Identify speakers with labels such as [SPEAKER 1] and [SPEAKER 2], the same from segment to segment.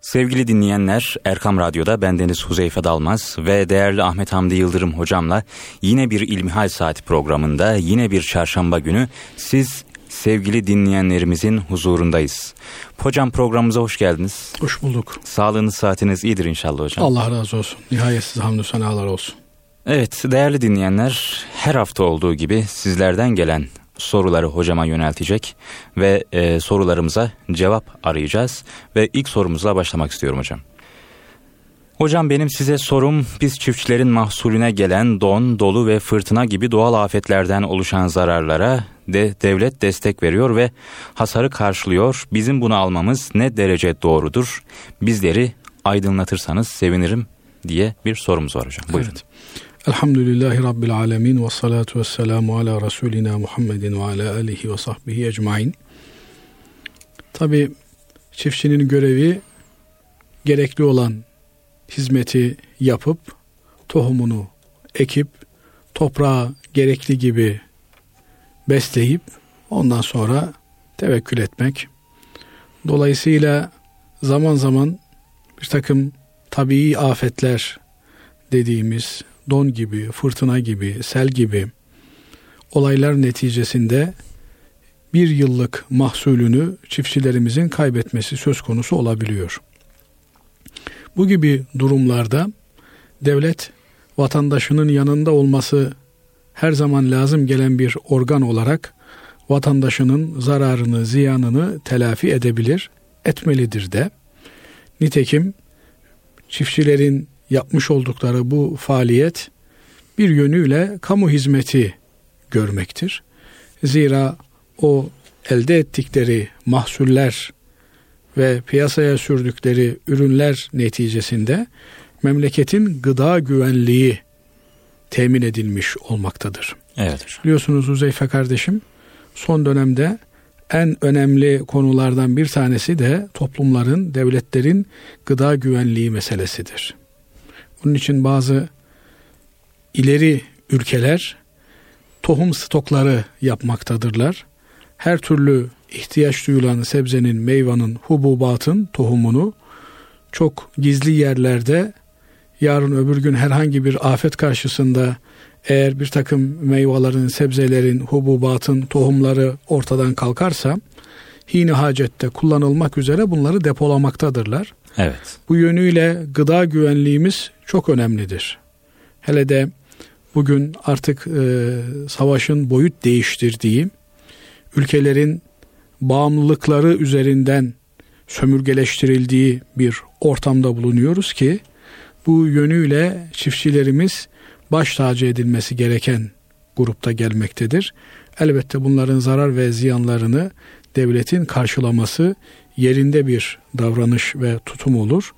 [SPEAKER 1] Sevgili dinleyenler, Erkam Radyo'da bendeniz Huzeyfe Dalmaz ve değerli Ahmet Hamdi Yıldırım hocamla yine bir İlmihal Saati programında yine bir çarşamba günü siz sevgili dinleyenlerimizin huzurundayız. Hocam programımıza hoş geldiniz.
[SPEAKER 2] Hoş bulduk.
[SPEAKER 1] Sağlığınız, saatiniz iyidir inşallah hocam.
[SPEAKER 2] Allah razı olsun. Nihayetsiz hamdü senalar olsun.
[SPEAKER 1] Evet değerli dinleyenler her hafta olduğu gibi sizlerden gelen soruları hocama yöneltecek ve e, sorularımıza cevap arayacağız ve ilk sorumuzla başlamak istiyorum hocam. Hocam benim size sorum biz çiftçilerin mahsulüne gelen don, dolu ve fırtına gibi doğal afetlerden oluşan zararlara de devlet destek veriyor ve hasarı karşılıyor. Bizim bunu almamız ne derece doğrudur? Bizleri aydınlatırsanız sevinirim diye bir sorumuz var hocam. Buyurun. Evet.
[SPEAKER 2] Elhamdülillahi Rabbil Alemin ve salatu ve selamu ala Resulina Muhammedin ve ala alihi ve sahbihi ecmain. Tabi çiftçinin görevi gerekli olan hizmeti yapıp tohumunu ekip toprağa gerekli gibi besleyip ondan sonra tevekkül etmek. Dolayısıyla zaman zaman bir takım tabii afetler dediğimiz don gibi, fırtına gibi, sel gibi olaylar neticesinde bir yıllık mahsulünü çiftçilerimizin kaybetmesi söz konusu olabiliyor. Bu gibi durumlarda devlet vatandaşının yanında olması her zaman lazım gelen bir organ olarak vatandaşının zararını, ziyanını telafi edebilir, etmelidir de. Nitekim çiftçilerin yapmış oldukları bu faaliyet bir yönüyle kamu hizmeti görmektir. Zira o elde ettikleri mahsuller ve piyasaya sürdükleri ürünler neticesinde memleketin gıda güvenliği temin edilmiş olmaktadır.
[SPEAKER 1] Evet.
[SPEAKER 2] Biliyorsunuz Uzeyfe kardeşim son dönemde en önemli konulardan bir tanesi de toplumların, devletlerin gıda güvenliği meselesidir. Bunun için bazı ileri ülkeler tohum stokları yapmaktadırlar. Her türlü ihtiyaç duyulan sebzenin, meyvanın, hububatın tohumunu çok gizli yerlerde yarın öbür gün herhangi bir afet karşısında eğer bir takım meyvelerin, sebzelerin, hububatın tohumları ortadan kalkarsa hine hacette kullanılmak üzere bunları depolamaktadırlar.
[SPEAKER 1] Evet.
[SPEAKER 2] Bu yönüyle gıda güvenliğimiz çok önemlidir. Hele de bugün artık e, savaşın boyut değiştirdiği, ülkelerin bağımlılıkları üzerinden sömürgeleştirildiği bir ortamda bulunuyoruz ki bu yönüyle çiftçilerimiz baş tacı edilmesi gereken grupta gelmektedir. Elbette bunların zarar ve ziyanlarını devletin karşılaması yerinde bir davranış ve tutum olur.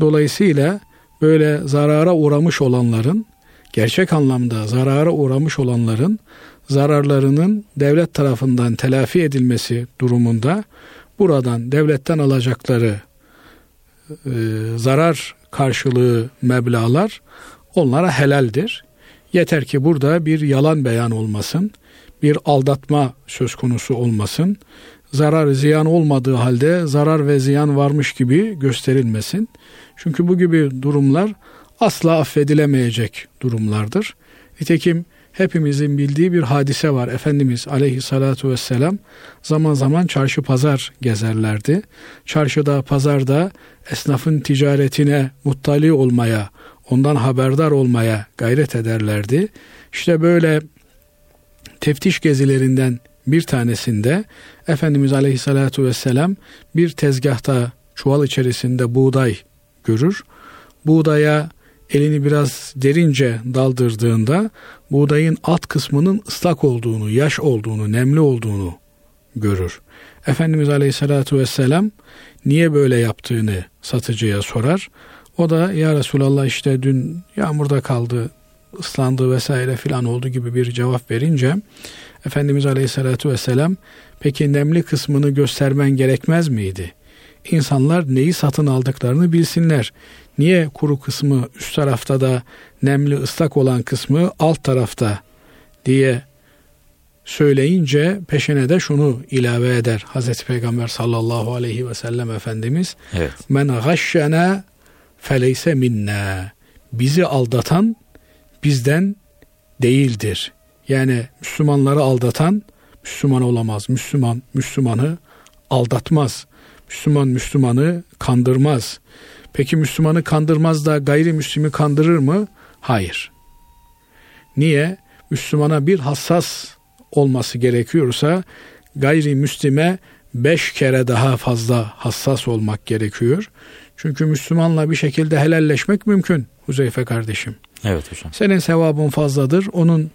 [SPEAKER 2] Dolayısıyla böyle zarara uğramış olanların gerçek anlamda zarara uğramış olanların zararlarının devlet tarafından telafi edilmesi durumunda buradan devletten alacakları e, zarar karşılığı meblalar onlara helaldir. Yeter ki burada bir yalan beyan olmasın, bir aldatma söz konusu olmasın, zarar ziyan olmadığı halde zarar ve ziyan varmış gibi gösterilmesin. Çünkü bu gibi durumlar asla affedilemeyecek durumlardır. Nitekim hepimizin bildiği bir hadise var. Efendimiz aleyhissalatu vesselam zaman zaman çarşı pazar gezerlerdi. Çarşıda, pazarda esnafın ticaretine muttali olmaya, ondan haberdar olmaya gayret ederlerdi. İşte böyle teftiş gezilerinden bir tanesinde Efendimiz Aleyhisselatü Vesselam bir tezgahta çuval içerisinde buğday görür. Buğdaya elini biraz derince daldırdığında buğdayın alt kısmının ıslak olduğunu, yaş olduğunu, nemli olduğunu görür. Efendimiz Aleyhisselatü Vesselam niye böyle yaptığını satıcıya sorar. O da ya Resulallah işte dün yağmurda kaldı, ıslandı vesaire filan oldu gibi bir cevap verince Efendimiz Aleyhisselatü Vesselam peki nemli kısmını göstermen gerekmez miydi? İnsanlar neyi satın aldıklarını bilsinler. Niye kuru kısmı üst tarafta da nemli ıslak olan kısmı alt tarafta diye söyleyince peşine de şunu ilave eder Hazreti Peygamber sallallahu aleyhi ve sellem Efendimiz.
[SPEAKER 1] Evet.
[SPEAKER 2] Men gashşena feleyse minna. Bizi aldatan bizden değildir. Yani Müslümanları aldatan Müslüman olamaz. Müslüman Müslümanı aldatmaz. Müslüman Müslümanı kandırmaz. Peki Müslümanı kandırmaz da gayrimüslimi kandırır mı? Hayır. Niye? Müslümana bir hassas olması gerekiyorsa gayrimüslime beş kere daha fazla hassas olmak gerekiyor. Çünkü Müslümanla bir şekilde helalleşmek mümkün Huzeyfe kardeşim.
[SPEAKER 1] Evet hocam.
[SPEAKER 2] Senin sevabın fazladır, onun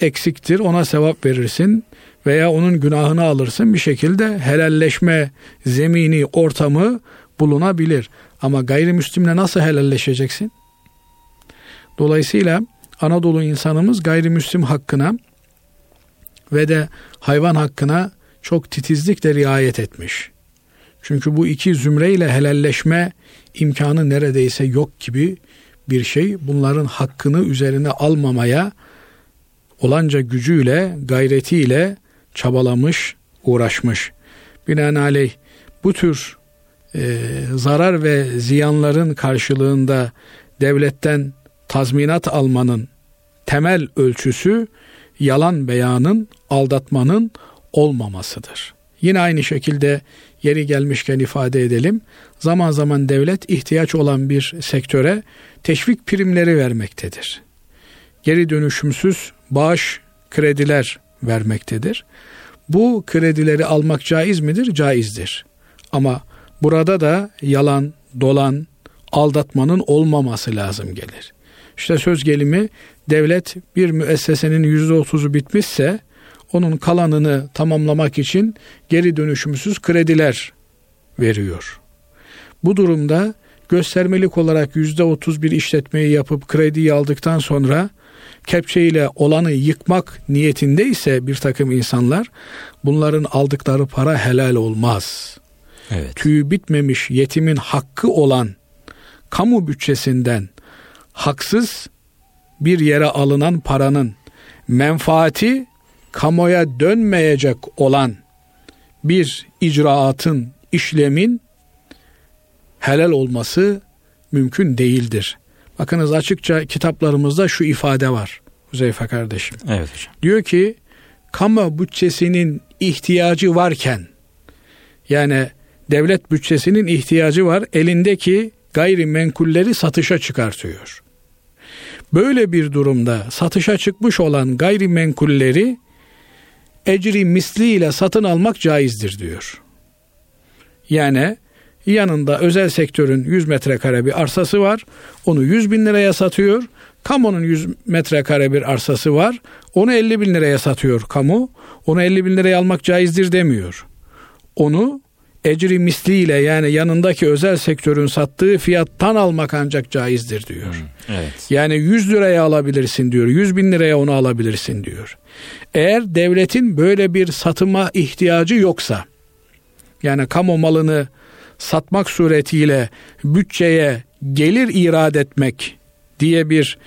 [SPEAKER 2] eksiktir, ona sevap verirsin veya onun günahını alırsın bir şekilde helalleşme zemini, ortamı bulunabilir. Ama gayrimüslimle nasıl helalleşeceksin? Dolayısıyla Anadolu insanımız gayrimüslim hakkına ve de hayvan hakkına çok titizlikle riayet etmiş. Çünkü bu iki zümreyle helalleşme imkanı neredeyse yok gibi bir şey. Bunların hakkını üzerine almamaya olanca gücüyle, gayretiyle çabalamış, uğraşmış. Binaenaleyh bu tür e, zarar ve ziyanların karşılığında devletten tazminat almanın temel ölçüsü yalan beyanın, aldatmanın olmamasıdır. Yine aynı şekilde yeri gelmişken ifade edelim. Zaman zaman devlet ihtiyaç olan bir sektöre teşvik primleri vermektedir. Geri dönüşümsüz bağış krediler vermektedir. Bu kredileri almak caiz midir? Caizdir. Ama burada da yalan, dolan, aldatmanın olmaması lazım gelir. İşte söz gelimi devlet bir müessesenin yüzde otuzu bitmişse onun kalanını tamamlamak için geri dönüşümsüz krediler veriyor. Bu durumda göstermelik olarak yüzde otuz bir işletmeyi yapıp krediyi aldıktan sonra kepçeyle olanı yıkmak niyetinde ise bir takım insanlar bunların aldıkları para helal olmaz. Evet. Tüyü bitmemiş yetimin hakkı olan kamu bütçesinden haksız bir yere alınan paranın menfaati kamuya dönmeyecek olan bir icraatın, işlemin helal olması mümkün değildir. Bakınız açıkça kitaplarımızda şu ifade var Huzeyfe kardeşim.
[SPEAKER 1] Evet hocam.
[SPEAKER 2] Diyor ki kamu bütçesinin ihtiyacı varken yani devlet bütçesinin ihtiyacı var elindeki gayrimenkulleri satışa çıkartıyor. Böyle bir durumda satışa çıkmış olan gayrimenkulleri ecri misliyle satın almak caizdir diyor. Yani yanında özel sektörün 100 metrekare bir arsası var. Onu 100 bin liraya satıyor. Kamunun 100 metrekare bir arsası var. Onu 50 bin liraya satıyor kamu. Onu 50 bin liraya almak caizdir demiyor. Onu ecri misliyle yani yanındaki özel sektörün sattığı fiyattan almak ancak caizdir diyor. Hmm, evet. Yani 100 liraya alabilirsin diyor. 100 bin liraya onu alabilirsin diyor. Eğer devletin böyle bir satıma ihtiyacı yoksa yani kamu malını satmak suretiyle bütçeye gelir irad etmek diye bir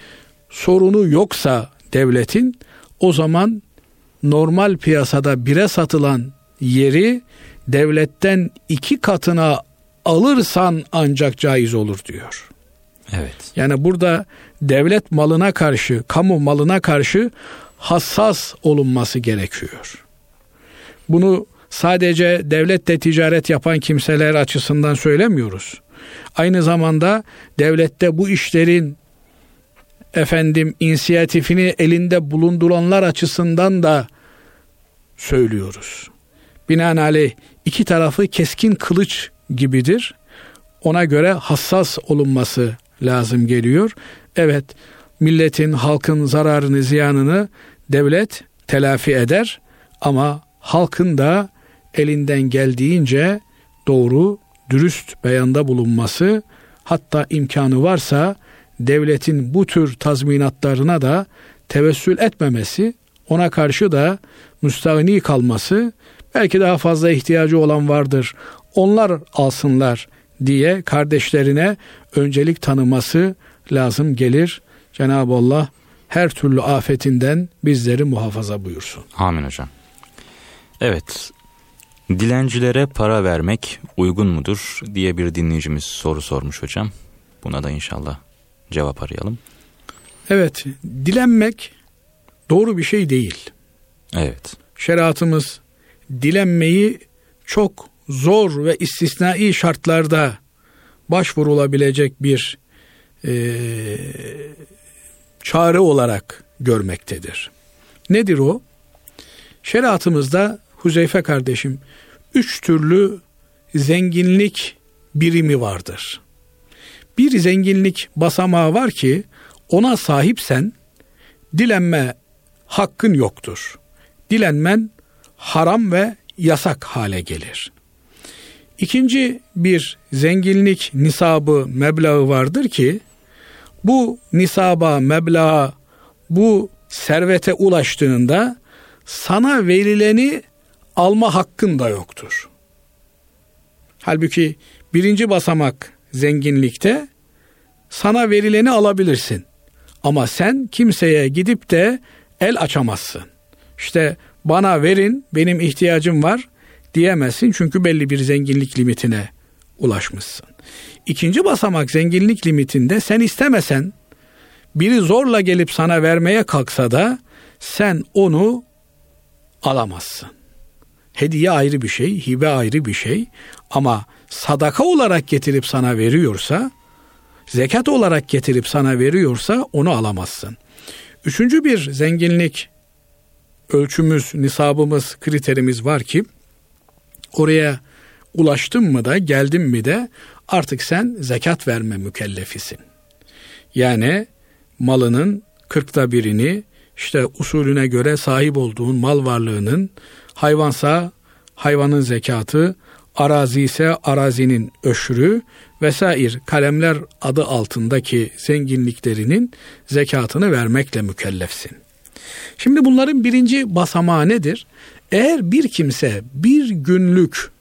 [SPEAKER 2] sorunu yoksa devletin o zaman normal piyasada bire satılan yeri devletten iki katına alırsan ancak caiz olur diyor.
[SPEAKER 1] Evet.
[SPEAKER 2] Yani burada devlet malına karşı, kamu malına karşı hassas olunması gerekiyor. Bunu sadece devlette ticaret yapan kimseler açısından söylemiyoruz. Aynı zamanda devlette bu işlerin efendim inisiyatifini elinde bulunduranlar açısından da söylüyoruz. Binaenaleyh iki tarafı keskin kılıç gibidir. Ona göre hassas olunması lazım geliyor. Evet, milletin, halkın zararını, ziyanını devlet telafi eder ama halkın da elinden geldiğince doğru, dürüst beyanda bulunması hatta imkanı varsa devletin bu tür tazminatlarına da tevessül etmemesi, ona karşı da müstahni kalması Belki daha fazla ihtiyacı olan vardır. Onlar alsınlar diye kardeşlerine öncelik tanıması lazım gelir. Cenab-ı Allah her türlü afetinden bizleri muhafaza buyursun.
[SPEAKER 1] Amin hocam. Evet, dilencilere para vermek uygun mudur diye bir dinleyicimiz soru sormuş hocam. Buna da inşallah cevap arayalım.
[SPEAKER 2] Evet, dilenmek doğru bir şey değil.
[SPEAKER 1] Evet.
[SPEAKER 2] Şeriatımız dilenmeyi çok zor ve istisnai şartlarda başvurulabilecek bir e, çare olarak görmektedir. Nedir o? Şeriatımızda Huzeyfe kardeşim üç türlü zenginlik birimi vardır. Bir zenginlik basamağı var ki ona sahipsen dilenme hakkın yoktur. Dilenmen haram ve yasak hale gelir. İkinci bir zenginlik nisabı meblağı vardır ki bu nisaba meblağa bu servete ulaştığında sana verileni alma hakkın da yoktur. Halbuki birinci basamak zenginlikte sana verileni alabilirsin. Ama sen kimseye gidip de el açamazsın. İşte bana verin benim ihtiyacım var diyemezsin çünkü belli bir zenginlik limitine ulaşmışsın. İkinci basamak zenginlik limitinde sen istemesen biri zorla gelip sana vermeye kalksa da sen onu alamazsın. Hediye ayrı bir şey, hibe ayrı bir şey ama sadaka olarak getirip sana veriyorsa, zekat olarak getirip sana veriyorsa onu alamazsın. Üçüncü bir zenginlik ölçümüz, nisabımız, kriterimiz var ki oraya ulaştın mı da geldin mi de artık sen zekat verme mükellefisin. Yani malının kırkta birini işte usulüne göre sahip olduğun mal varlığının hayvansa hayvanın zekatı, arazi ise arazinin öşrü vesaire kalemler adı altındaki zenginliklerinin zekatını vermekle mükellefsin. Şimdi bunların birinci basamağı nedir? Eğer bir kimse bir günlük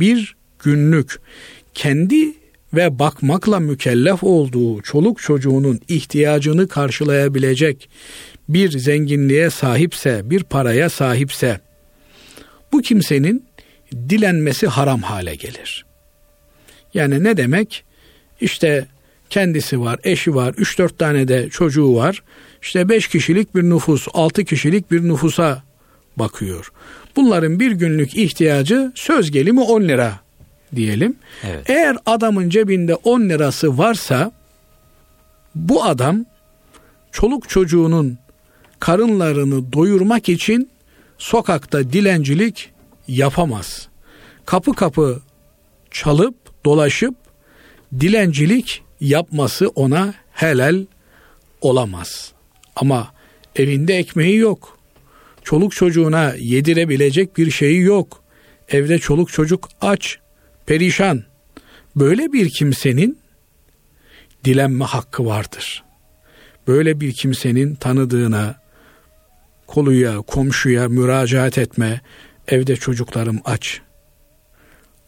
[SPEAKER 2] bir günlük kendi ve bakmakla mükellef olduğu çoluk çocuğunun ihtiyacını karşılayabilecek bir zenginliğe sahipse, bir paraya sahipse bu kimsenin dilenmesi haram hale gelir. Yani ne demek? İşte kendisi var, eşi var, 3-4 tane de çocuğu var. İşte 5 kişilik bir nüfus, 6 kişilik bir nüfusa bakıyor. Bunların bir günlük ihtiyacı söz gelimi 10 lira diyelim. Evet. Eğer adamın cebinde 10 lirası varsa bu adam çoluk çocuğunun karınlarını doyurmak için sokakta dilencilik yapamaz. Kapı kapı çalıp dolaşıp dilencilik yapması ona helal olamaz. Ama evinde ekmeği yok. Çoluk çocuğuna yedirebilecek bir şeyi yok. Evde çoluk çocuk aç, perişan. Böyle bir kimsenin dilenme hakkı vardır. Böyle bir kimsenin tanıdığına, koluya, komşuya müracaat etme, evde çocuklarım aç.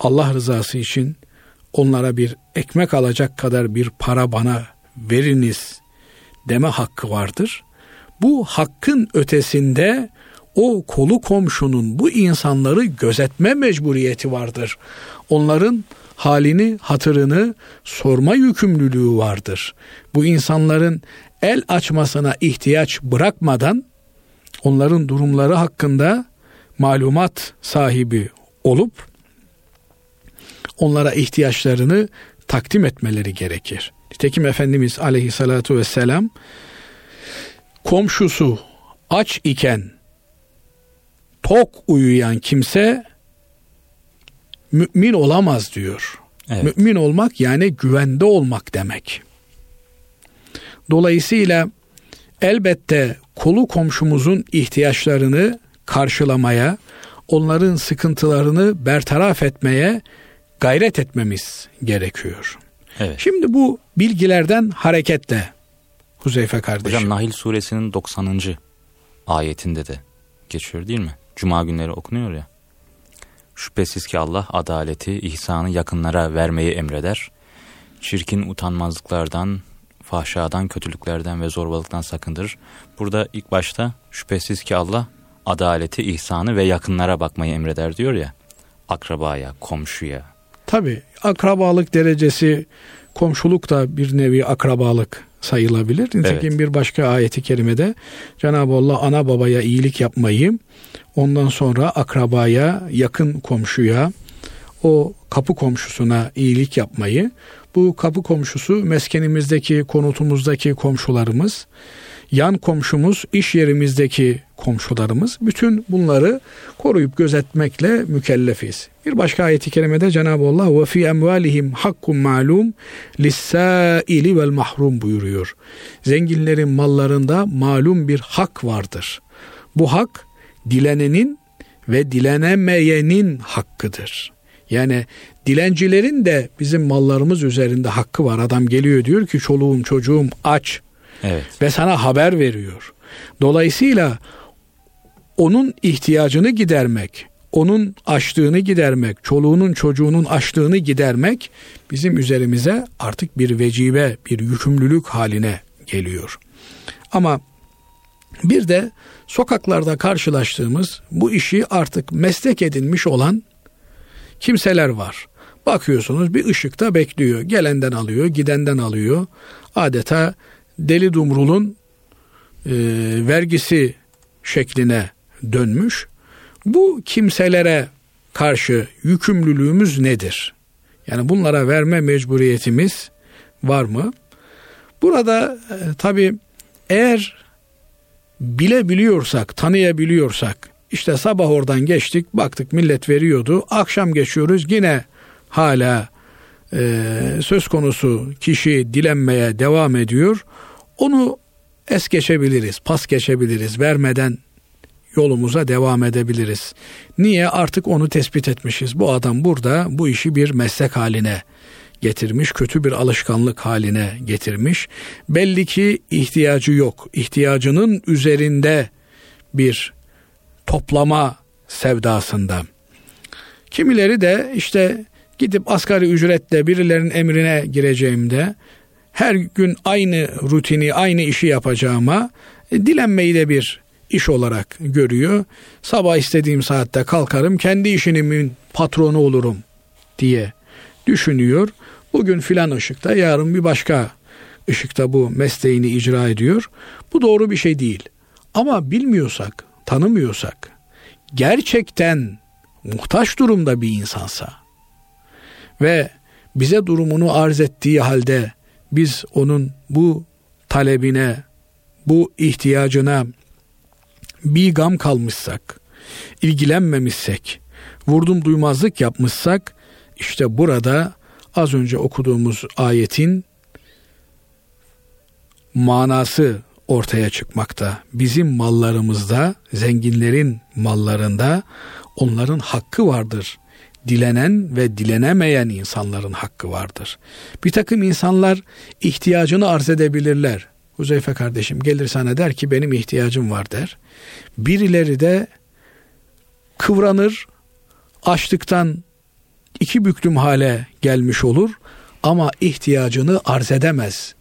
[SPEAKER 2] Allah rızası için onlara bir ekmek alacak kadar bir para bana veriniz deme hakkı vardır. Bu hakkın ötesinde o kolu komşunun bu insanları gözetme mecburiyeti vardır. Onların halini, hatırını sorma yükümlülüğü vardır. Bu insanların el açmasına ihtiyaç bırakmadan onların durumları hakkında malumat sahibi olup onlara ihtiyaçlarını takdim etmeleri gerekir. Nitekim Efendimiz aleyhissalatu vesselam komşusu aç iken tok uyuyan kimse mümin olamaz diyor. Evet. Mümin olmak yani güvende olmak demek. Dolayısıyla elbette kolu komşumuzun ihtiyaçlarını karşılamaya, onların sıkıntılarını bertaraf etmeye gayret etmemiz gerekiyor. Evet. Şimdi bu bilgilerden hareketle Huzeyfe kardeşim.
[SPEAKER 1] Hocam Nahil suresinin 90. ayetinde de geçiyor değil mi? Cuma günleri okunuyor ya. Şüphesiz ki Allah adaleti, ihsanı yakınlara vermeyi emreder. Çirkin utanmazlıklardan, fahşadan, kötülüklerden ve zorbalıktan sakındırır. Burada ilk başta şüphesiz ki Allah adaleti, ihsanı ve yakınlara bakmayı emreder diyor ya. Akrabaya, komşuya.
[SPEAKER 2] Tabi akrabalık derecesi komşuluk da bir nevi akrabalık sayılabilir. Nitekim evet. bir başka ayeti kerimede Cenab-ı Allah ana babaya iyilik yapmayı, ondan sonra akrabaya, yakın komşuya, o kapı komşusuna iyilik yapmayı, bu kapı komşusu meskenimizdeki, konutumuzdaki komşularımız, yan komşumuz, iş yerimizdeki komşularımız bütün bunları koruyup gözetmekle mükellefiz. Bir başka ayeti kerimede Cenab-ı Allah ve fi emvalihim hakkun malum lis-saili vel mahrum buyuruyor. Zenginlerin mallarında malum bir hak vardır. Bu hak dilenenin ve dilenemeyenin hakkıdır. Yani dilencilerin de bizim mallarımız üzerinde hakkı var. Adam geliyor diyor ki çoluğum çocuğum aç Evet. Ve sana haber veriyor. Dolayısıyla onun ihtiyacını gidermek, onun açlığını gidermek, çoluğunun çocuğunun açlığını gidermek bizim üzerimize artık bir vecibe, bir yükümlülük haline geliyor. Ama bir de sokaklarda karşılaştığımız bu işi artık meslek edinmiş olan kimseler var. Bakıyorsunuz bir ışıkta bekliyor. Gelenden alıyor, gidenden alıyor. Adeta Deli Dumrul'un e, vergisi şekline dönmüş. Bu kimselere karşı yükümlülüğümüz nedir? Yani bunlara verme mecburiyetimiz var mı? Burada e, tabi eğer bilebiliyorsak, tanıyabiliyorsak, işte sabah oradan geçtik, baktık millet veriyordu, akşam geçiyoruz yine hala e, söz konusu kişi dilenmeye devam ediyor. Onu es geçebiliriz, pas geçebiliriz, vermeden yolumuza devam edebiliriz. Niye? Artık onu tespit etmişiz. Bu adam burada bu işi bir meslek haline getirmiş, kötü bir alışkanlık haline getirmiş. Belli ki ihtiyacı yok. İhtiyacının üzerinde bir toplama sevdasında. Kimileri de işte gidip asgari ücretle birilerinin emrine gireceğimde her gün aynı rutini, aynı işi yapacağıma e, dilenmeyi de bir iş olarak görüyor. Sabah istediğim saatte kalkarım, kendi işinimin patronu olurum diye düşünüyor. Bugün filan ışıkta, yarın bir başka ışıkta bu mesleğini icra ediyor. Bu doğru bir şey değil. Ama bilmiyorsak, tanımıyorsak, gerçekten muhtaç durumda bir insansa ve bize durumunu arz ettiği halde biz onun bu talebine, bu ihtiyacına bir gam kalmışsak, ilgilenmemişsek, vurdum duymazlık yapmışsak, işte burada az önce okuduğumuz ayetin manası ortaya çıkmakta. Bizim mallarımızda, zenginlerin mallarında onların hakkı vardır dilenen ve dilenemeyen insanların hakkı vardır. Bir takım insanlar ihtiyacını arz edebilirler. Huzeyfe kardeşim gelir sana der ki benim ihtiyacım var der. Birileri de kıvranır, açlıktan iki büklüm hale gelmiş olur ama ihtiyacını arz edemez.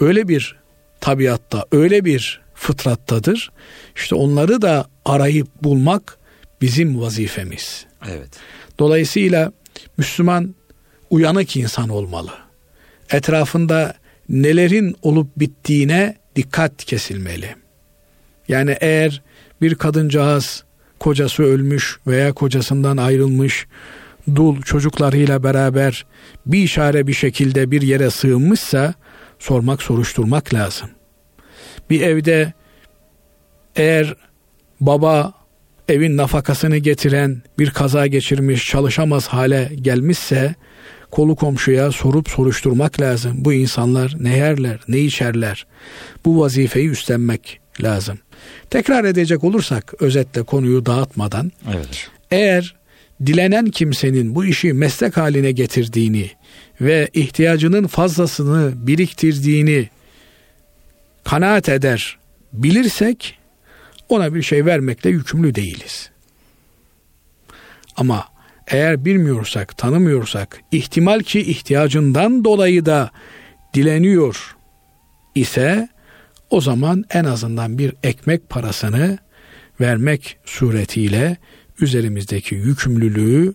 [SPEAKER 2] Öyle bir tabiatta, öyle bir fıtrattadır. İşte onları da arayıp bulmak bizim vazifemiz.
[SPEAKER 1] Evet.
[SPEAKER 2] Dolayısıyla Müslüman uyanık insan olmalı. Etrafında nelerin olup bittiğine dikkat kesilmeli. Yani eğer bir kadıncağız kocası ölmüş veya kocasından ayrılmış, dul çocuklarıyla beraber bir işare bir şekilde bir yere sığınmışsa sormak soruşturmak lazım. Bir evde eğer baba evin nafakasını getiren bir kaza geçirmiş çalışamaz hale gelmişse kolu komşuya sorup soruşturmak lazım. Bu insanlar ne yerler, ne içerler? Bu vazifeyi üstlenmek lazım. Tekrar edecek olursak özetle konuyu dağıtmadan
[SPEAKER 1] evet.
[SPEAKER 2] eğer dilenen kimsenin bu işi meslek haline getirdiğini ve ihtiyacının fazlasını biriktirdiğini kanaat eder bilirsek ona bir şey vermekle yükümlü değiliz. Ama eğer bilmiyorsak, tanımıyorsak, ihtimal ki ihtiyacından dolayı da dileniyor ise o zaman en azından bir ekmek parasını vermek suretiyle üzerimizdeki yükümlülüğü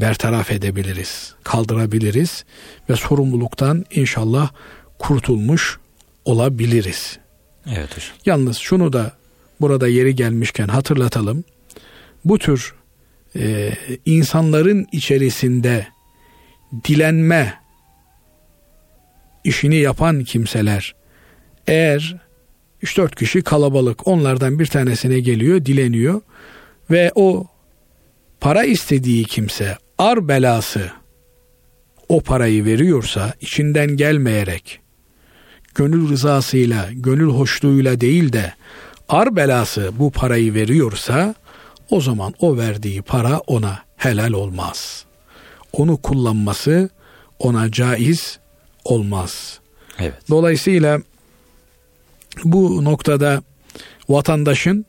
[SPEAKER 2] bertaraf edebiliriz, kaldırabiliriz ve sorumluluktan inşallah kurtulmuş olabiliriz.
[SPEAKER 1] Evet hocam.
[SPEAKER 2] Yalnız şunu da burada yeri gelmişken hatırlatalım. Bu tür e, insanların içerisinde dilenme işini yapan kimseler eğer 3-4 kişi kalabalık onlardan bir tanesine geliyor dileniyor ve o para istediği kimse ar belası o parayı veriyorsa içinden gelmeyerek gönül rızasıyla, gönül hoşluğuyla değil de ar belası bu parayı veriyorsa o zaman o verdiği para ona helal olmaz. Onu kullanması ona caiz olmaz.
[SPEAKER 1] Evet.
[SPEAKER 2] Dolayısıyla bu noktada vatandaşın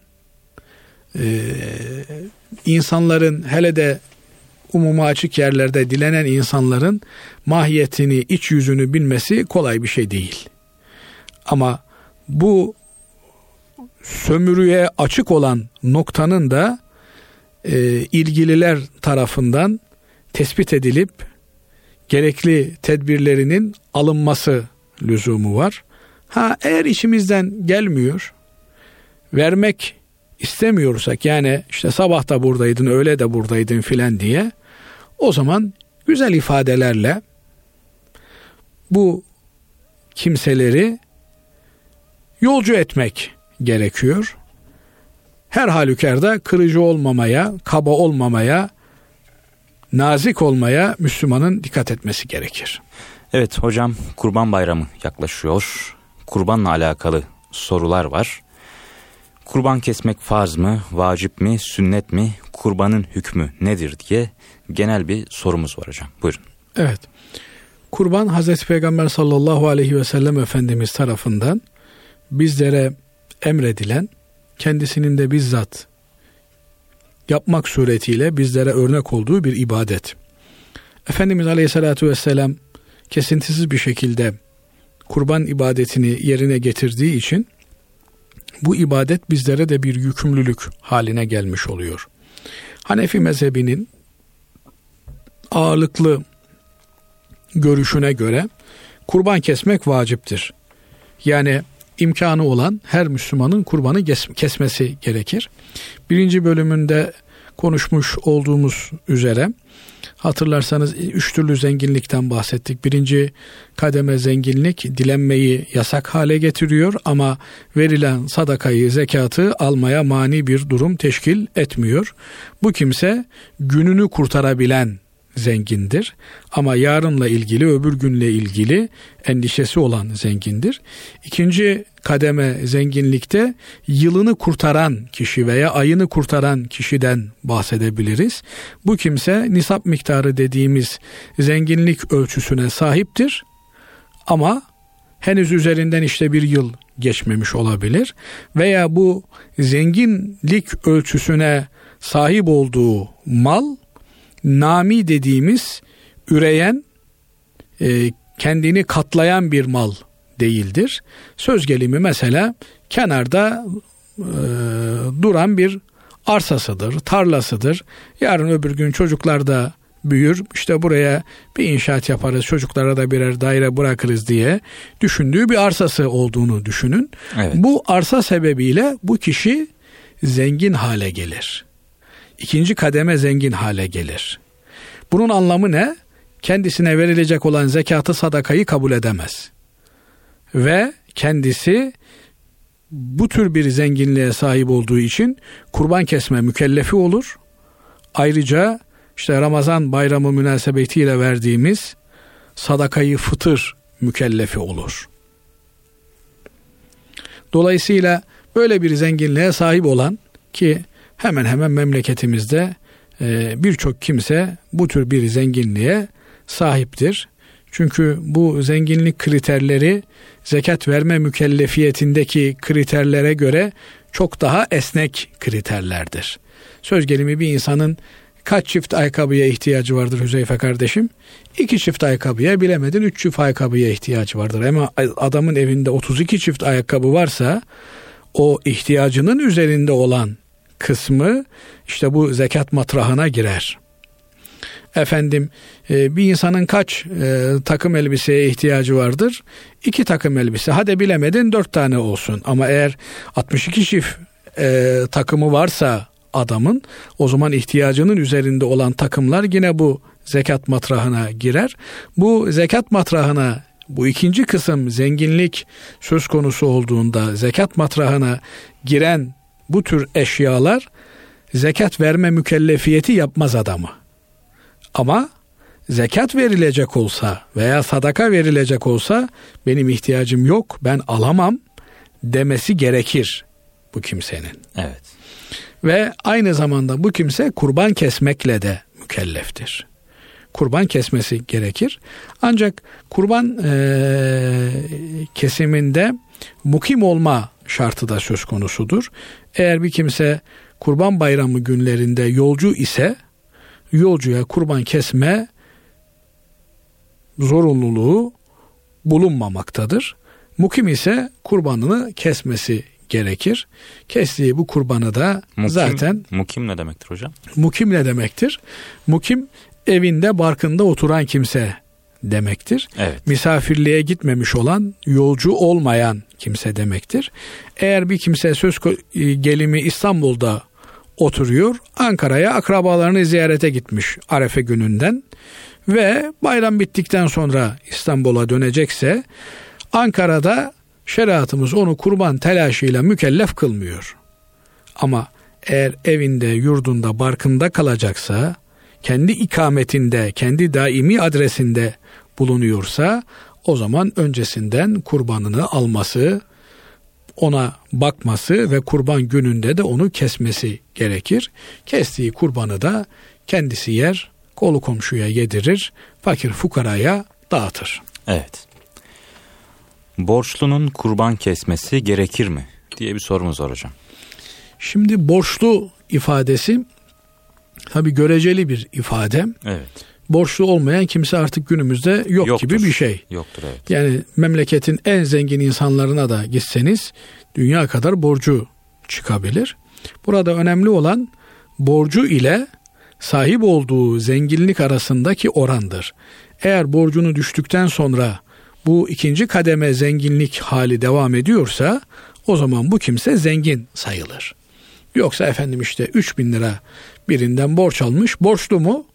[SPEAKER 2] e, insanların hele de umuma açık yerlerde dilenen insanların mahiyetini, iç yüzünü bilmesi kolay bir şey değil. Ama bu sömürüye açık olan noktanın da e, ilgililer tarafından tespit edilip gerekli tedbirlerinin alınması lüzumu var. Ha eğer içimizden gelmiyor, vermek istemiyorsak yani işte sabah da buradaydın, öğle de buradaydın filan diye o zaman güzel ifadelerle bu kimseleri yolcu etmek gerekiyor. Her halükarda kırıcı olmamaya, kaba olmamaya, nazik olmaya Müslümanın dikkat etmesi gerekir.
[SPEAKER 1] Evet hocam Kurban Bayramı yaklaşıyor. Kurbanla alakalı sorular var. Kurban kesmek farz mı, vacip mi, sünnet mi, kurbanın hükmü nedir diye genel bir sorumuz var hocam. Buyurun.
[SPEAKER 2] Evet. Kurban Hazreti Peygamber sallallahu aleyhi ve sellem Efendimiz tarafından bizlere emredilen kendisinin de bizzat yapmak suretiyle bizlere örnek olduğu bir ibadet. Efendimiz Aleyhisselatü Vesselam kesintisiz bir şekilde kurban ibadetini yerine getirdiği için bu ibadet bizlere de bir yükümlülük haline gelmiş oluyor. Hanefi mezhebinin ağırlıklı görüşüne göre kurban kesmek vaciptir. Yani imkanı olan her Müslümanın kurbanı kesmesi gerekir. Birinci bölümünde konuşmuş olduğumuz üzere hatırlarsanız üç türlü zenginlikten bahsettik. Birinci kademe zenginlik dilenmeyi yasak hale getiriyor ama verilen sadakayı, zekatı almaya mani bir durum teşkil etmiyor. Bu kimse gününü kurtarabilen zengindir. Ama yarınla ilgili, öbür günle ilgili endişesi olan zengindir. İkinci kademe zenginlikte yılını kurtaran kişi veya ayını kurtaran kişiden bahsedebiliriz. Bu kimse nisap miktarı dediğimiz zenginlik ölçüsüne sahiptir. Ama henüz üzerinden işte bir yıl geçmemiş olabilir veya bu zenginlik ölçüsüne sahip olduğu mal nami dediğimiz üreyen e, kendini katlayan bir mal değildir. Söz gelimi mesela kenarda e, duran bir arsasıdır, tarlasıdır. Yarın öbür gün çocuklar da büyür. İşte buraya bir inşaat yaparız, çocuklara da birer daire bırakırız diye düşündüğü bir arsası olduğunu düşünün. Evet. Bu arsa sebebiyle bu kişi zengin hale gelir ikinci kademe zengin hale gelir. Bunun anlamı ne? Kendisine verilecek olan zekatı sadakayı kabul edemez. Ve kendisi bu tür bir zenginliğe sahip olduğu için kurban kesme mükellefi olur. Ayrıca işte Ramazan bayramı münasebetiyle verdiğimiz sadakayı fıtır mükellefi olur. Dolayısıyla böyle bir zenginliğe sahip olan ki hemen hemen memleketimizde e, birçok kimse bu tür bir zenginliğe sahiptir. Çünkü bu zenginlik kriterleri zekat verme mükellefiyetindeki kriterlere göre çok daha esnek kriterlerdir. Söz gelimi bir insanın Kaç çift ayakkabıya ihtiyacı vardır Hüzeyfe kardeşim? İki çift ayakkabıya bilemedin üç çift ayakkabıya ihtiyacı vardır. Ama adamın evinde 32 çift ayakkabı varsa o ihtiyacının üzerinde olan kısmı işte bu zekat matrahına girer. Efendim e, bir insanın kaç e, takım elbiseye ihtiyacı vardır? İki takım elbise. Hadi bilemedin dört tane olsun. Ama eğer 62 çift e, takımı varsa adamın o zaman ihtiyacının üzerinde olan takımlar yine bu zekat matrahına girer. Bu zekat matrahına bu ikinci kısım zenginlik söz konusu olduğunda zekat matrahına giren bu tür eşyalar zekat verme mükellefiyeti yapmaz adamı. Ama zekat verilecek olsa veya sadaka verilecek olsa benim ihtiyacım yok ben alamam demesi gerekir bu kimsenin.
[SPEAKER 1] Evet.
[SPEAKER 2] Ve aynı zamanda bu kimse kurban kesmekle de mükelleftir. Kurban kesmesi gerekir. Ancak kurban e, kesiminde mukim olma şartı da söz konusudur. Eğer bir kimse kurban bayramı günlerinde yolcu ise yolcuya kurban kesme zorunluluğu bulunmamaktadır. Mukim ise kurbanını kesmesi gerekir. Kestiği bu kurbanı da mukim, zaten...
[SPEAKER 1] Mukim ne demektir hocam?
[SPEAKER 2] Mukim ne demektir? Mukim evinde barkında oturan kimse demektir.
[SPEAKER 1] Evet.
[SPEAKER 2] Misafirliğe gitmemiş olan, yolcu olmayan kimse demektir. Eğer bir kimse söz e, gelimi İstanbul'da oturuyor, Ankara'ya akrabalarını ziyarete gitmiş Arefe gününden ve bayram bittikten sonra İstanbul'a dönecekse Ankara'da şeriatımız onu kurban telaşıyla mükellef kılmıyor. Ama eğer evinde, yurdunda, barkında kalacaksa, kendi ikametinde, kendi daimi adresinde bulunuyorsa o zaman öncesinden kurbanını alması, ona bakması ve kurban gününde de onu kesmesi gerekir. Kestiği kurbanı da kendisi yer, kolu komşuya yedirir, fakir fukaraya dağıtır.
[SPEAKER 1] Evet. Borçlunun kurban kesmesi gerekir mi? diye bir sorumuz var hocam.
[SPEAKER 2] Şimdi borçlu ifadesi tabi göreceli bir ifade.
[SPEAKER 1] Evet.
[SPEAKER 2] Borçlu olmayan kimse artık günümüzde yok Yoktur. gibi bir şey.
[SPEAKER 1] Yoktur evet.
[SPEAKER 2] Yani memleketin en zengin insanlarına da gitseniz dünya kadar borcu çıkabilir. Burada önemli olan borcu ile sahip olduğu zenginlik arasındaki orandır. Eğer borcunu düştükten sonra bu ikinci kademe zenginlik hali devam ediyorsa o zaman bu kimse zengin sayılır. Yoksa efendim işte 3 bin lira birinden borç almış. Borçlu mu?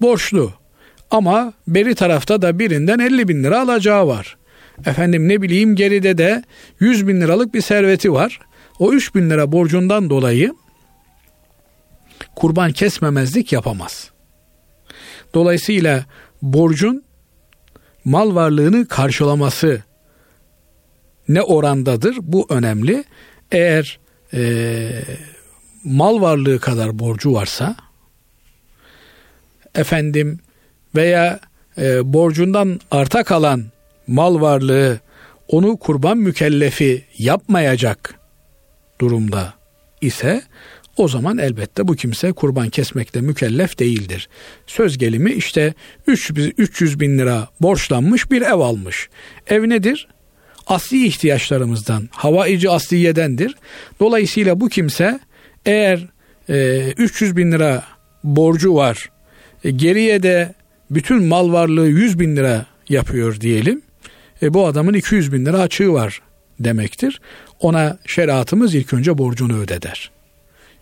[SPEAKER 2] Borçlu. Ama beri tarafta da birinden 50 bin lira alacağı var. Efendim ne bileyim geride de 100 bin liralık bir serveti var. O 3 bin lira borcundan dolayı kurban kesmemezlik yapamaz. Dolayısıyla borcun mal varlığını karşılaması ne orandadır? Bu önemli. Eğer e, mal varlığı kadar borcu varsa efendim veya e, borcundan arta kalan mal varlığı onu kurban mükellefi yapmayacak durumda ise o zaman elbette bu kimse kurban kesmekte mükellef değildir. Söz gelimi işte 300 bin lira borçlanmış bir ev almış. Ev nedir? Asli ihtiyaçlarımızdan, havaici asliyedendir. Dolayısıyla bu kimse eğer e, 300 bin lira borcu var, e, geriye de bütün mal varlığı 100 bin lira yapıyor diyelim. E, bu adamın 200 bin lira açığı var demektir. Ona şeriatımız ilk önce borcunu ödeder.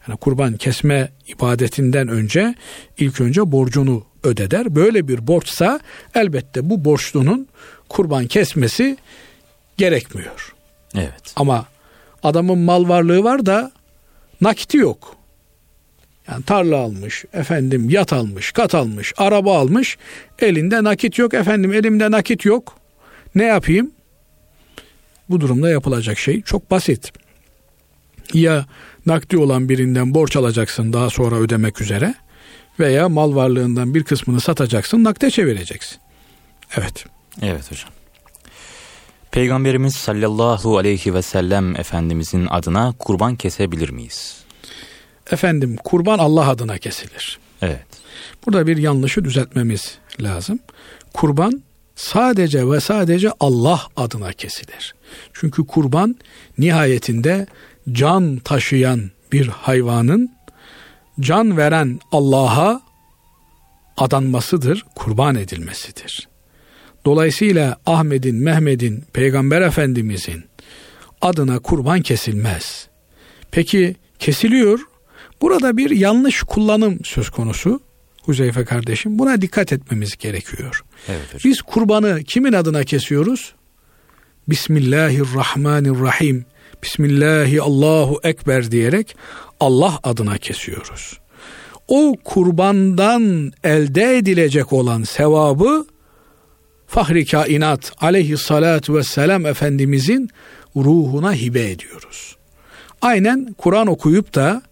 [SPEAKER 2] Yani kurban kesme ibadetinden önce ilk önce borcunu ödeder. Böyle bir borçsa elbette bu borçlunun kurban kesmesi gerekmiyor.
[SPEAKER 1] Evet.
[SPEAKER 2] Ama adamın mal varlığı var da nakiti yok. Yani tarla almış, efendim yat almış, kat almış, araba almış. Elinde nakit yok efendim elimde nakit yok. Ne yapayım? Bu durumda yapılacak şey çok basit. Ya nakdi olan birinden borç alacaksın daha sonra ödemek üzere veya mal varlığından bir kısmını satacaksın nakde çevireceksin. Evet.
[SPEAKER 1] Evet hocam. Peygamberimiz sallallahu aleyhi ve sellem Efendimizin adına kurban kesebilir miyiz?
[SPEAKER 2] Efendim kurban Allah adına kesilir.
[SPEAKER 1] Evet.
[SPEAKER 2] Burada bir yanlışı düzeltmemiz lazım. Kurban sadece ve sadece Allah adına kesilir. Çünkü kurban nihayetinde can taşıyan bir hayvanın can veren Allah'a adanmasıdır, kurban edilmesidir. Dolayısıyla Ahmet'in, Mehmet'in, Peygamber Efendimizin adına kurban kesilmez. Peki kesiliyor. Burada bir yanlış kullanım söz konusu. Huzeyfe kardeşim buna dikkat etmemiz gerekiyor.
[SPEAKER 1] Evet hocam.
[SPEAKER 2] Biz kurbanı kimin adına kesiyoruz? Bismillahirrahmanirrahim. Bismillahi Allahu Ekber diyerek Allah adına kesiyoruz. O kurbandan elde edilecek olan sevabı Fahri Kainat aleyhissalatu vesselam Efendimizin ruhuna hibe ediyoruz. Aynen Kur'an okuyup da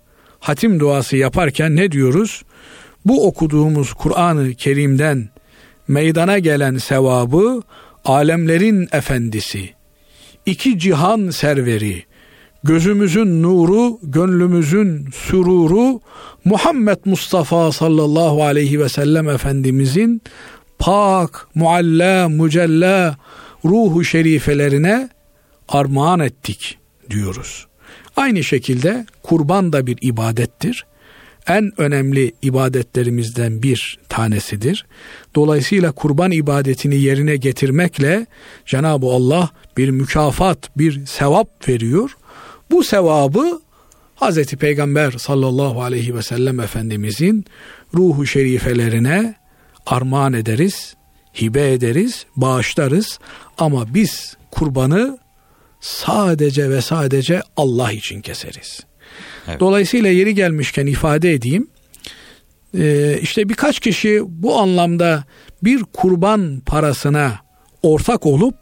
[SPEAKER 2] hatim duası yaparken ne diyoruz? Bu okuduğumuz Kur'an-ı Kerim'den meydana gelen sevabı alemlerin efendisi, iki cihan serveri, gözümüzün nuru, gönlümüzün süruru Muhammed Mustafa sallallahu aleyhi ve sellem Efendimizin pak, mualla, mücella ruhu şerifelerine armağan ettik diyoruz. Aynı şekilde kurban da bir ibadettir. En önemli ibadetlerimizden bir tanesidir. Dolayısıyla kurban ibadetini yerine getirmekle Cenab-ı Allah bir mükafat, bir sevap veriyor. Bu sevabı Hz. Peygamber sallallahu aleyhi ve sellem Efendimizin ruhu şerifelerine armağan ederiz, hibe ederiz, bağışlarız ama biz kurbanı sadece ve sadece Allah için keseriz. Evet. Dolayısıyla yeri gelmişken ifade edeyim. Ee, işte birkaç kişi bu anlamda bir kurban parasına ortak olup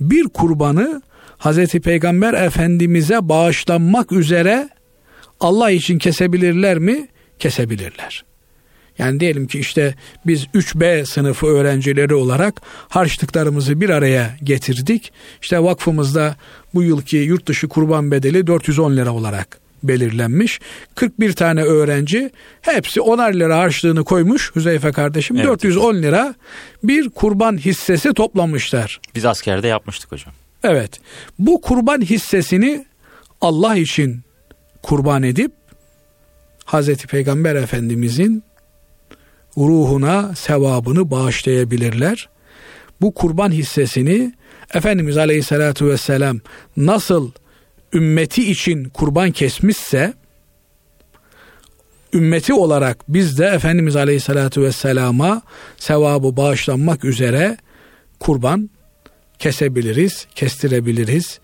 [SPEAKER 2] bir kurbanı Hazreti Peygamber Efendimiz'e bağışlanmak üzere Allah için kesebilirler mi? Kesebilirler. Yani diyelim ki işte biz 3B sınıfı öğrencileri olarak harçlıklarımızı bir araya getirdik. İşte vakfımızda bu yılki yurt dışı kurban bedeli 410 lira olarak belirlenmiş. 41 tane öğrenci hepsi 10'ar lira harçlığını koymuş Hüzeyfe kardeşim. Evet. 410 lira bir kurban hissesi toplamışlar.
[SPEAKER 1] Biz askerde yapmıştık hocam.
[SPEAKER 2] Evet. Bu kurban hissesini Allah için kurban edip Hazreti Peygamber Efendimizin ruhuna sevabını bağışlayabilirler. Bu kurban hissesini Efendimiz Aleyhisselatü Vesselam nasıl ümmeti için kurban kesmişse ümmeti olarak biz de Efendimiz Aleyhisselatü Vesselam'a sevabı bağışlanmak üzere kurban kesebiliriz, kestirebiliriz.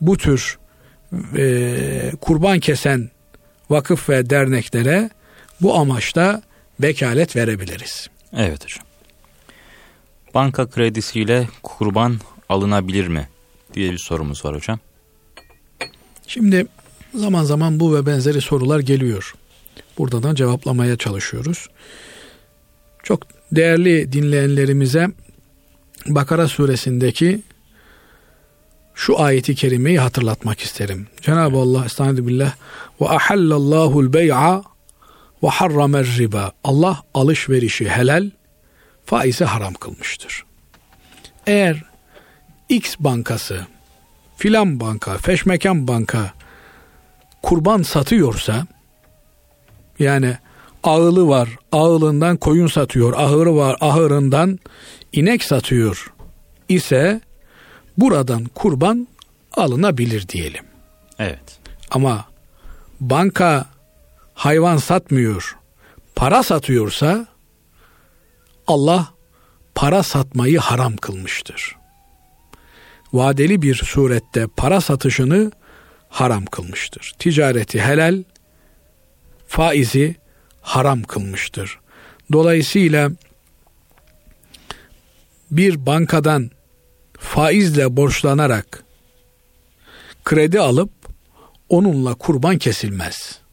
[SPEAKER 2] Bu tür e, kurban kesen vakıf ve derneklere bu amaçla vekalet verebiliriz.
[SPEAKER 1] Evet hocam. Banka kredisiyle kurban alınabilir mi diye bir sorumuz var hocam.
[SPEAKER 2] Şimdi zaman zaman bu ve benzeri sorular geliyor. Buradan cevaplamaya çalışıyoruz. Çok değerli dinleyenlerimize Bakara suresindeki şu ayeti kerimeyi hatırlatmak isterim. Cenab-ı Allah estaizu billah ve ahallallahu'l bey'a ve harramer riba. Allah alışverişi helal, faizi haram kılmıştır. Eğer X bankası, filan banka, feşmekan banka kurban satıyorsa yani ağılı var, ağılından koyun satıyor, ahırı var, ahırından inek satıyor ise buradan kurban alınabilir diyelim.
[SPEAKER 1] Evet.
[SPEAKER 2] Ama banka hayvan satmıyor, para satıyorsa Allah para satmayı haram kılmıştır. Vadeli bir surette para satışını haram kılmıştır. Ticareti helal, faizi haram kılmıştır. Dolayısıyla bir bankadan faizle borçlanarak kredi alıp onunla kurban kesilmez.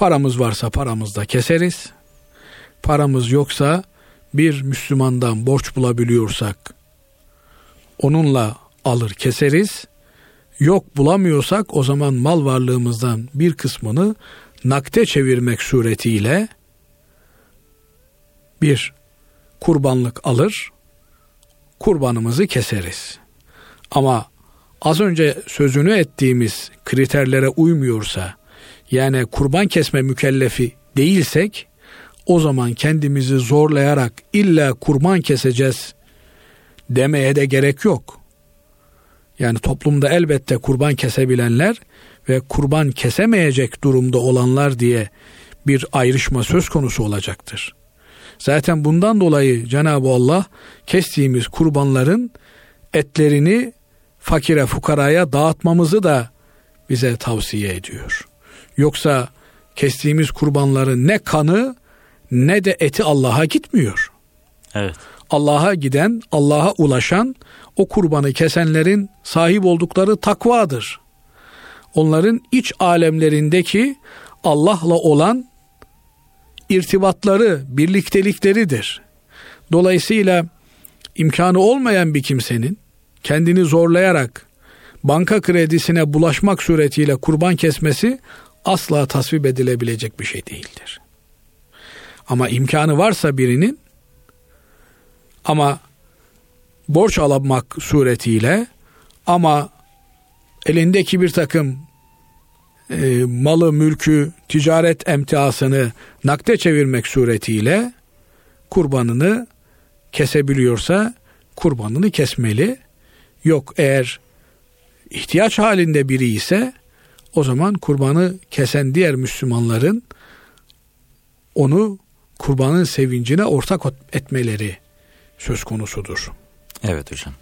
[SPEAKER 2] Paramız varsa paramızda keseriz. Paramız yoksa bir Müslümandan borç bulabiliyorsak onunla alır keseriz. Yok bulamıyorsak o zaman mal varlığımızdan bir kısmını nakde çevirmek suretiyle bir kurbanlık alır, kurbanımızı keseriz. Ama az önce sözünü ettiğimiz kriterlere uymuyorsa, yani kurban kesme mükellefi değilsek, o zaman kendimizi zorlayarak illa kurban keseceğiz demeye de gerek yok. Yani toplumda elbette kurban kesebilenler ve kurban kesemeyecek durumda olanlar diye bir ayrışma söz konusu olacaktır. Zaten bundan dolayı Cenab-ı Allah kestiğimiz kurbanların etlerini fakire fukaraya dağıtmamızı da bize tavsiye ediyor. Yoksa kestiğimiz kurbanların ne kanı ne de eti Allah'a gitmiyor.
[SPEAKER 1] Evet.
[SPEAKER 2] Allah'a giden, Allah'a ulaşan o kurbanı kesenlerin sahip oldukları takvadır. Onların iç alemlerindeki Allah'la olan irtibatları, birliktelikleridir. Dolayısıyla imkanı olmayan bir kimsenin kendini zorlayarak banka kredisine bulaşmak suretiyle kurban kesmesi asla tasvip edilebilecek bir şey değildir. Ama imkanı varsa birinin ama borç almak suretiyle ama elindeki bir takım e, malı, mülkü, ticaret emtiasını nakde çevirmek suretiyle kurbanını kesebiliyorsa kurbanını kesmeli. Yok eğer ihtiyaç halinde biri ise o zaman kurbanı kesen diğer Müslümanların onu kurbanın sevincine ortak etmeleri söz konusudur.
[SPEAKER 1] Evet hocam.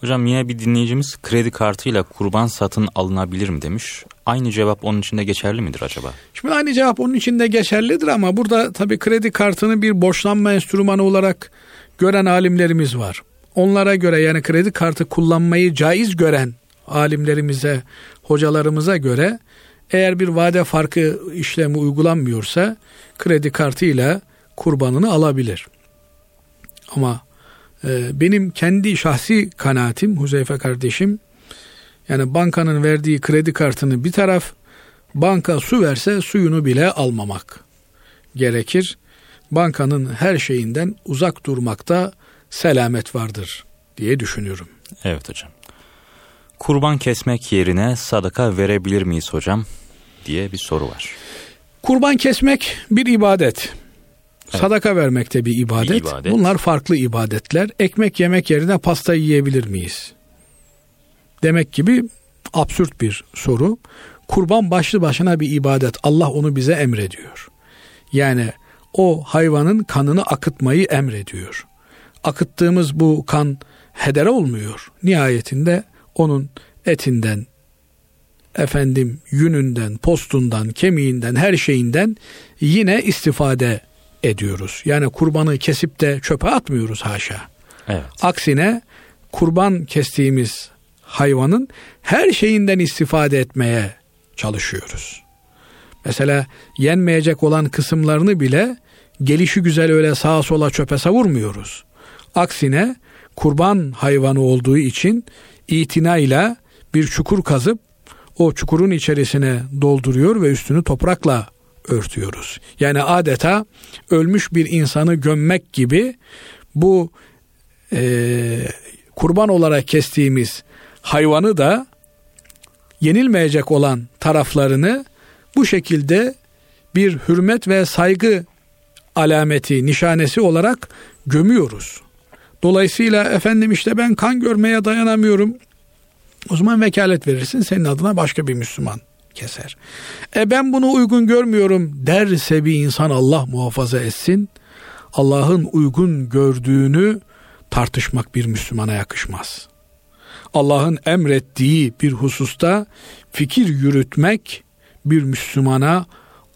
[SPEAKER 1] Hocam yine bir dinleyicimiz kredi kartıyla kurban satın alınabilir mi demiş. Aynı cevap onun için de geçerli midir acaba?
[SPEAKER 2] Şimdi aynı cevap onun için de geçerlidir ama burada tabii kredi kartını bir borçlanma enstrümanı olarak gören alimlerimiz var. Onlara göre yani kredi kartı kullanmayı caiz gören alimlerimize, hocalarımıza göre eğer bir vade farkı işlemi uygulanmıyorsa kredi kartıyla kurbanını alabilir. Ama e, benim kendi şahsi kanaatim Huzeyfe kardeşim yani bankanın verdiği kredi kartını bir taraf banka su verse suyunu bile almamak gerekir. Bankanın her şeyinden uzak durmakta selamet vardır diye düşünüyorum.
[SPEAKER 1] Evet hocam. Kurban kesmek yerine sadaka verebilir miyiz hocam diye bir soru var.
[SPEAKER 2] Kurban kesmek bir ibadet. Evet. Sadaka vermek de bir ibadet. bir ibadet. Bunlar farklı ibadetler. Ekmek yemek yerine pasta yiyebilir miyiz? Demek gibi absürt bir soru. Kurban başlı başına bir ibadet. Allah onu bize emrediyor. Yani o hayvanın kanını akıtmayı emrediyor. Akıttığımız bu kan hedere olmuyor. Nihayetinde onun etinden, efendim yününden, postundan, kemiğinden, her şeyinden yine istifade ediyoruz. Yani kurbanı kesip de çöpe atmıyoruz haşa.
[SPEAKER 1] Evet.
[SPEAKER 2] Aksine kurban kestiğimiz hayvanın her şeyinden istifade etmeye çalışıyoruz. Mesela yenmeyecek olan kısımlarını bile gelişi güzel öyle sağa sola çöpe savurmuyoruz. Aksine kurban hayvanı olduğu için itinayla bir çukur kazıp o çukurun içerisine dolduruyor ve üstünü toprakla örtüyoruz. Yani adeta ölmüş bir insanı gömmek gibi bu e, kurban olarak kestiğimiz hayvanı da yenilmeyecek olan taraflarını bu şekilde bir hürmet ve saygı alameti, nişanesi olarak gömüyoruz. Dolayısıyla efendim işte ben kan görmeye dayanamıyorum. O zaman vekalet verirsin senin adına başka bir Müslüman keser. E ben bunu uygun görmüyorum derse bir insan Allah muhafaza etsin. Allah'ın uygun gördüğünü tartışmak bir Müslümana yakışmaz. Allah'ın emrettiği bir hususta fikir yürütmek bir Müslümana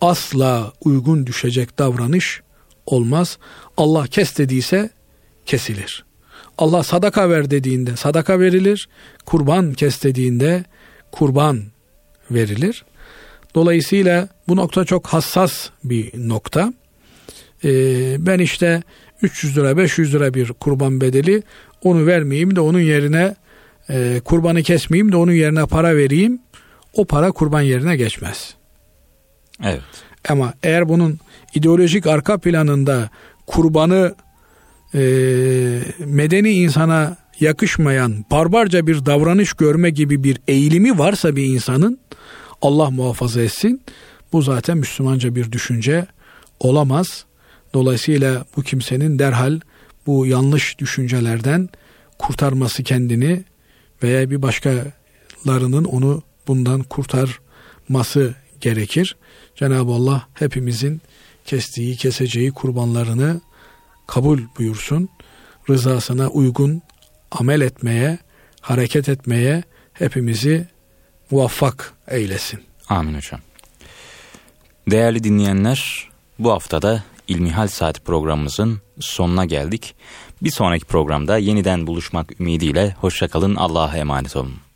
[SPEAKER 2] asla uygun düşecek davranış olmaz. Allah kes dediyse kesilir. Allah sadaka ver dediğinde sadaka verilir. Kurban kes dediğinde kurban verilir. Dolayısıyla bu nokta çok hassas bir nokta. Ee, ben işte 300 lira 500 lira bir kurban bedeli onu vermeyeyim de onun yerine e, kurbanı kesmeyeyim de onun yerine para vereyim. O para kurban yerine geçmez.
[SPEAKER 1] Evet.
[SPEAKER 2] Ama eğer bunun ideolojik arka planında kurbanı e, medeni insana yakışmayan barbarca bir davranış görme gibi bir eğilimi varsa bir insanın Allah muhafaza etsin. Bu zaten Müslümanca bir düşünce olamaz. Dolayısıyla bu kimsenin derhal bu yanlış düşüncelerden kurtarması kendini veya bir başkalarının onu bundan kurtarması gerekir. Cenab-ı Allah hepimizin kestiği, keseceği kurbanlarını kabul buyursun. Rızasına uygun amel etmeye, hareket etmeye hepimizi muvaffak eylesin.
[SPEAKER 1] Amin hocam. Değerli dinleyenler, bu haftada İlmihal Saat programımızın sonuna geldik. Bir sonraki programda yeniden buluşmak ümidiyle hoşçakalın, Allah'a emanet olun.